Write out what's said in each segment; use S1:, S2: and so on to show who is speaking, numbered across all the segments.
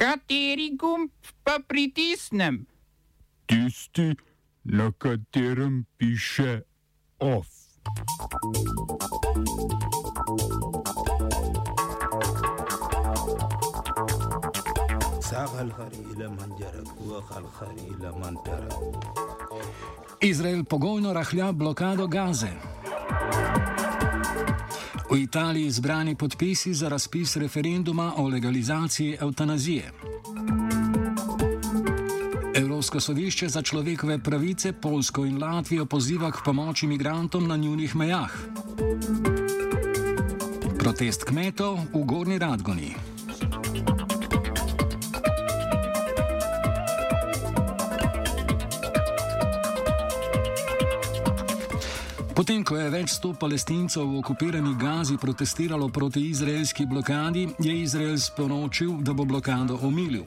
S1: Kateri gumb pa pritisnem?
S2: Tisti, na katerem piše OF.
S3: Izrael pogojno rahlja blokado Gaze. V Italiji zbrani podpisi za razpis referenduma o legalizaciji eutanazije. Evropsko sodišče za človekove pravice Polsko in Latvijo poziva k pomoči imigrantom na njunih mejah. Protest kmetov v Gorni Radgoni. Potem, ko je več sto palestincev v okupirani Gazi protestiralo proti izraelski blokadi, je Izrael sporočil, da bo blokado omilil.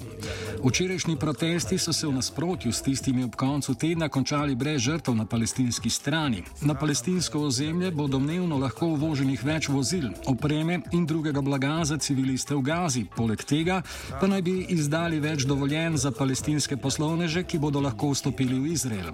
S3: Včerajšnji protesti so se v nasprotju s tistimi ob koncu tedna končali brez žrtev na palestinski strani. Na palestinsko ozemlje bo domnevno lahko uvoženih več vozil, opreme in drugega blaga za civiliste v Gazi. Poleg tega pa naj bi izdali več dovoljen za palestinske poslovneže, ki bodo lahko vstopili v Izrael.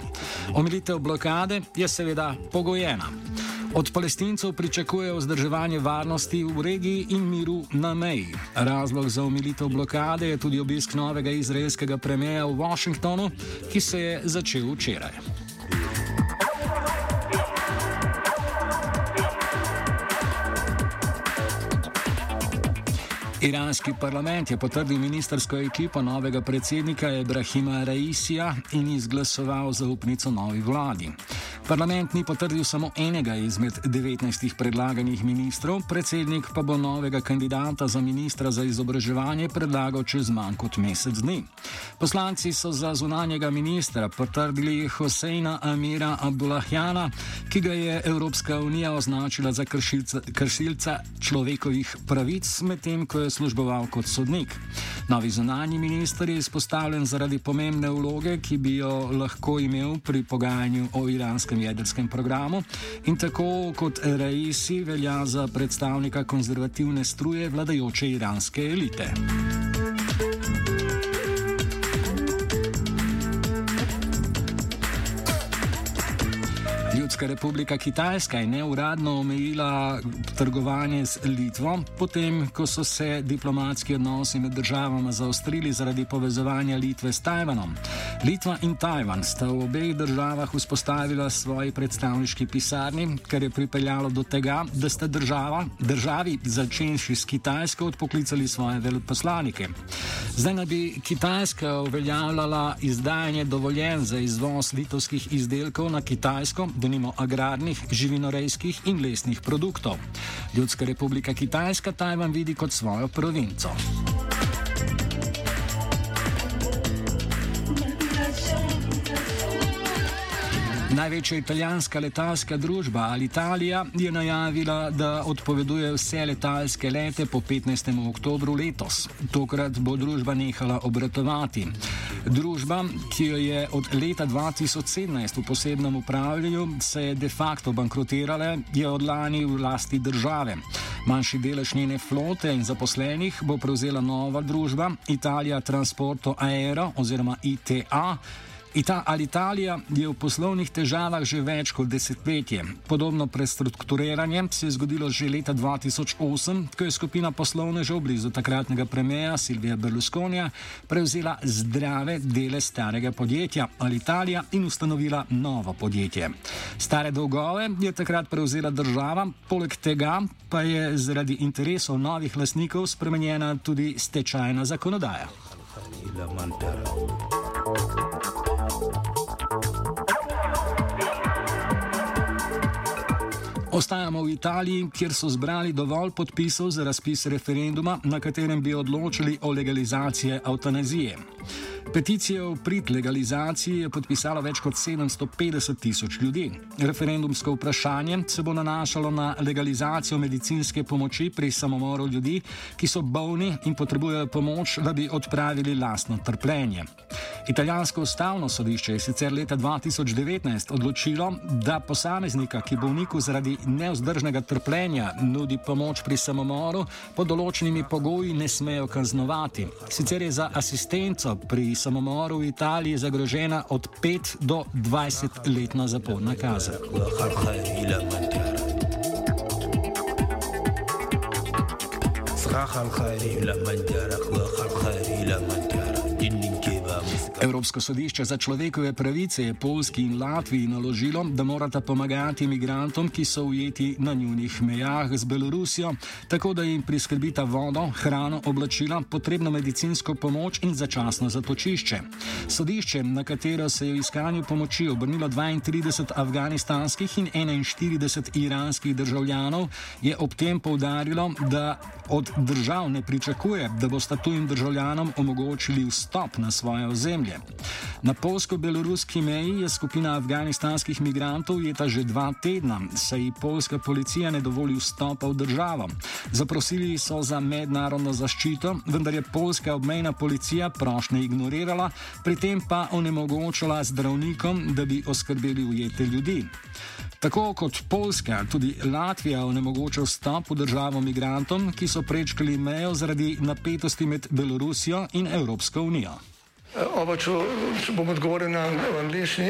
S3: Omilitev blokade je seveda pogojena ena. Od palestincev pričakujejo vzdrževanje varnosti v regiji in miru na meji. Razlog za omilitev blokade je tudi obisk novega izraelskega premijeja v Washingtonu, ki se je začel včeraj. Iranski parlament je potrdil ministersko ekipo novega predsednika Ibrahima Raisija in izglasoval zaupnico novi vladi. Parlament ni potrdil samo enega izmed 19 predlaganih ministrov, predsednik pa bo novega kandidata za ministra za izobraževanje predlagal čez manj kot mesec dni. Poslanci so za zunanjega ministra potrdili Hoseina Amira Abdullahjana, ki ga je Evropska unija označila za kršilca, kršilca človekovih pravic, medtem ko je služboval kot sodnik. Novi zunanji minister je izpostavljen zaradi pomembne vloge, ki bi jo lahko imel pri pogajanju o iranskem jedrskem programu in tako kot Raisi velja za predstavnika konzervativne struje vladajoče iranske elite. Ljudska republika Kitajska je neuradno omejila trgovanje z Litvo, potem ko so se diplomatski odnosi med državama zaostrili zaradi povezovanja Litve s Tajvanom. Litva in Tajvan sta v obeh državah vzpostavila svoji predstavniški pisarni, kar je pripeljalo do tega, da sta država, državi začenši s Kitajsko odpoklicali svoje veleposlanike. Zdaj naj bi Kitajska uveljavljala izdajanje dovoljen za izvoz litovskih izdelkov na Kitajsko, denimo agrarnih, živinorejskih in lesnih produktov. Ljudska republika Kitajska Tajvan vidi kot svojo provinco. Največja italijanska letalska družba Alitalia je najavila, da odpoveduje vse letalske lete po 15. oktobru letos. Tokrat bo družba nehala obratovati. Družba, ki jo je od leta 2017 v posebnem upravljanju, se je de facto bankrotirala, je od lani v lasti države. Manjši delež njene flote in zaposlenih bo prevzela nova družba Italija Transporto Aero oziroma ITA. Ita Alitalija je v poslovnih težavah že več kot desetletje. Podobno prestrukturiranje se je zgodilo že leta 2008, ko je skupina poslovnežev blizu takratnega premijeja Silvija Berlusconija prevzela zdrave dele starega podjetja Alitalija in ustanovila novo podjetje. Stare dolgove je takrat prevzela država, poleg tega pa je zaradi interesov novih lasnikov spremenjena tudi stečajna zakonodaja. Ostajamo v Italiji, kjer so zbrali dovolj podpisov za razpis referenduma, na katerem bi odločili o legalizaciji eutanazije. Peticijo v prid legalizaciji je podpisalo več kot 750 tisoč ljudi. Referendumsko vprašanje se bo nanašalo na legalizacijo medicinske pomoči pri samomoru ljudi, ki so bolni in potrebujejo pomoč, da bi odpravili lastno trpljenje. Italijansko ustavno sodišče je sicer leta 2019 odločilo, da posameznika, ki bolniku zaradi neozdržnega trpljenja nudi pomoč pri samomoru, pod določenimi pogoji ne smejo kaznovati. Sicer je za asistenco pri samomoru v Italiji zagrožena od 5 do 20 letna zaporna kazen. صراحة الخير لما انجرح وخر خير لما انجرح جنين Evropsko sodišče za človekove pravice je Polski in Latviji naložilo, da morata pomagati imigrantom, ki so ujeti na njunih mejah z Belorusijo, tako da jim priskrbita vodo, hrano, oblačila, potrebno medicinsko pomoč in začasno zatočišče. Sodišče, na katero se je v iskanju pomoči obrnilo 32 afganistanskih in 41 iranskih državljanov, je ob tem povdarilo, da od držav ne pričakuje, da bosta tujim državljanom omogočili vstop na svoje ozemlje. Na polsko-beloruski meji je skupina afganistanskih migrantov ujeta že dva tedna, saj ji polska policija ne dovoli vstopa v državo. Zaprosili so za mednarodno zaščito, vendar je polska obmejna policija prošnje ignorirala, pri tem pa onemogočila zdravnikom, da bi oskrbeli ujete ljudi. Tako kot Poljska, tudi Latvija onemogoča vstop v državo migrantom, ki so prečkali mejo zaradi napetosti med Belorusijo in Evropsko unijo.
S4: Oba, če, bom odgovoril na angliški.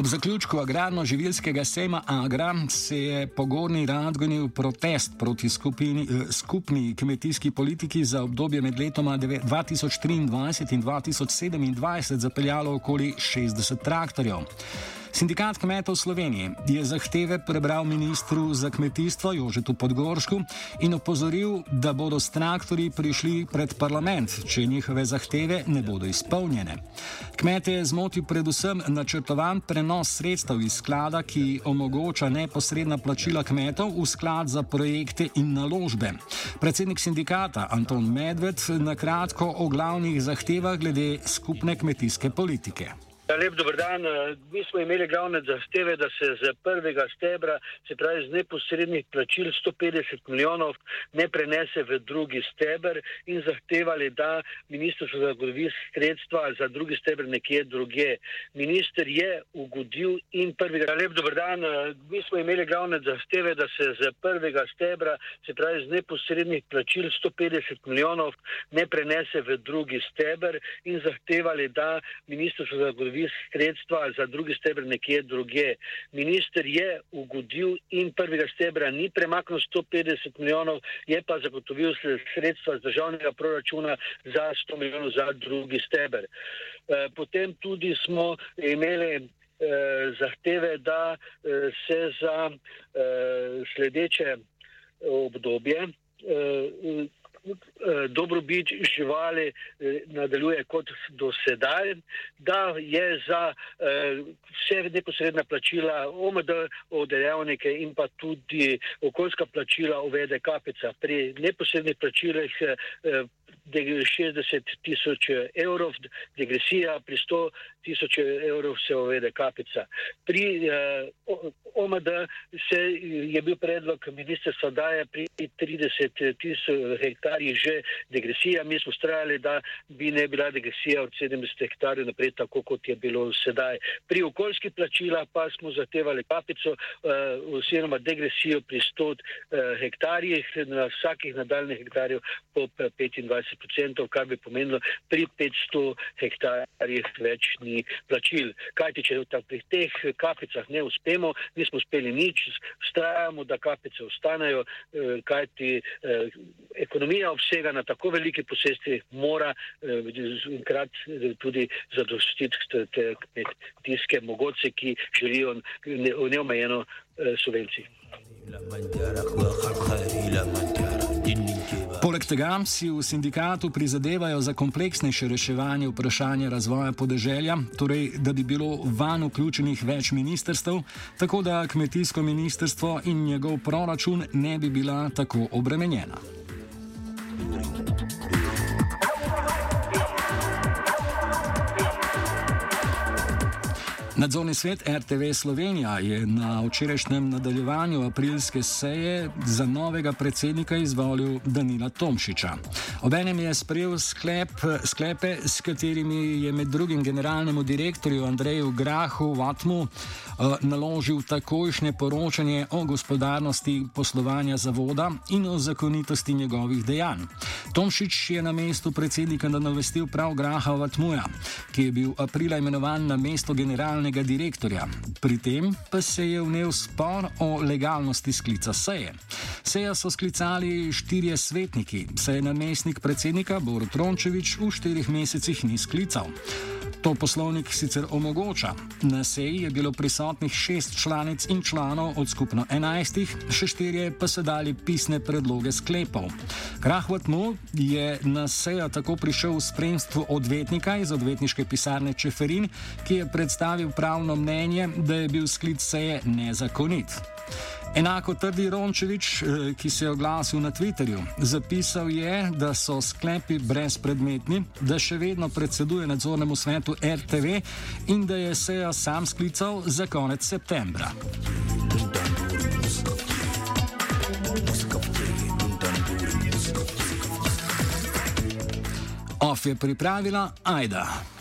S3: Ob zaključku agrarno-živilskega sejma Agra se je pogorni radgonil protest proti skupini, eh, skupni kmetijski politiki za obdobje med letoma 2023 in 2027 zapeljalo okoli 60 traktorjev. Sindikat kmetov Slovenije je zahteve prebral ministru za kmetijstvo Jožetu Podgoršku in opozoril, da bodo s traktori prišli pred parlament, če njihove zahteve ne bodo izpolnjene. Kmete je zmotil predvsem načrtovan prenos sredstev iz sklada, ki omogoča neposredna plačila kmetov v sklad za projekte in naložbe. Predsednik sindikata Anton Medved na kratko o glavnih zahtevah glede skupne kmetijske politike.
S5: Ja, lep dober dan. Mi smo imeli glavne zahteve, da se z prvega stebra, se pravi z neposrednih plačil 150 milijonov, ne prenese v drugi steber in zahtevali, da ministrstvo zagotovi sredstva za drugi steber nekje druge. Minister je ugodil in prvega. Ja, lep dober dan. Mi smo imeli glavne zahteve, da se z prvega stebra, se pravi z neposrednih plačil 150 milijonov, ne prenese v drugi steber in zahtevali, da ministrstvo zagotovi zagotovi sredstva za drugi stebr nekje druge. Minister je ugodil in prvega stebra ni premaknil 150 milijonov, je pa zagotovil sredstva z državnega proračuna za 100 milijonov za drugi stebr. Eh, potem tudi smo imeli eh, zahteve, da eh, se za sledeče obdobje dobrobit živali eh, nadaljuje kot do sedaj, da je za eh, vse neposredna plačila OMD, odejavnike in pa tudi okoljska plačila uvede kapica. Pri neposrednih plačilih 60 tisoč evrov, degresija, pri 100 tisoč evrov se uvede kapica. Pri uh, OMD se je bil predlog ministrstva, da je pri 30 tisoč hektarjih že degresija. Mi smo strajali, da bi ne bila degresija od 70 hektarjev naprej, tako kot je bilo sedaj. Pri okoljskih plačilah pa smo zahtevali kapico uh, oziroma degresijo pri 100 uh, hektarjih, na vsakih nadaljnih hektarjev po 25 procentov, kar bi pomenilo pri 500 hektarjih več ni plačil. Kajti, če pri teh kapicah ne uspemo, nismo uspeli nič, vztrajamo, da kapice ostanejo, eh, kajti eh, ekonomija obsega na tako veliki posesti mora enkrat eh, tudi zadostiti te kmetijske mogoče, ki želijo neomejeno subvencijo.
S3: Tega si v sindikatu prizadevajo za kompleksnejše reševanje vprašanja razvoja podeželja, torej da bi bilo van vključenih več ministrstv, tako da kmetijsko ministrstvo in njegov proračun ne bi bila tako obremenjena. Nadzorni svet RTV Slovenija je na včerajšnjem nadaljevanju aprilske seje za novega predsednika izvolil Danila Tomšiča. Obenem je sprejel sklep, sklepe, s katerimi je med drugim generalnemu direktorju Andreju Grahu Vatmu uh, naložil takojšnje poročanje o gospodarnosti poslovanja zavoda in o zakonitosti njegovih dejanj. Tomšič je na mestu predsednika nadomestil prav Graha Vatmuja, ki je bil aprila imenovan na mesto generalnega direktorja. Pri tem pa se je vnel spor o legalnosti sklica seje. Seja so sklicali štirje svetniki, saj je namestnik predsednika Borut Rončevič v štirih mesecih ni sklical. To poslovnik sicer omogoča. Na seji je bilo prisotnih šest članic in članov od skupno enajstih, še štirje pa so dali pisne predloge sklepov. Krahvat Mu je na sejo tako prišel v spremstvu odvetnika iz odvetniške pisarne Čeferin, ki je predstavil pravno mnenje, da je bil sklic seje nezakonit. Enako trdi Rončevič, eh, ki se je oglasil na Twitterju. Zapisal je, da so sklepi brezpredmetni, da še vedno predseduje nadzornemu svetu RTV in da je sejo sam sklical za konec septembra. OF je pripravila Aida.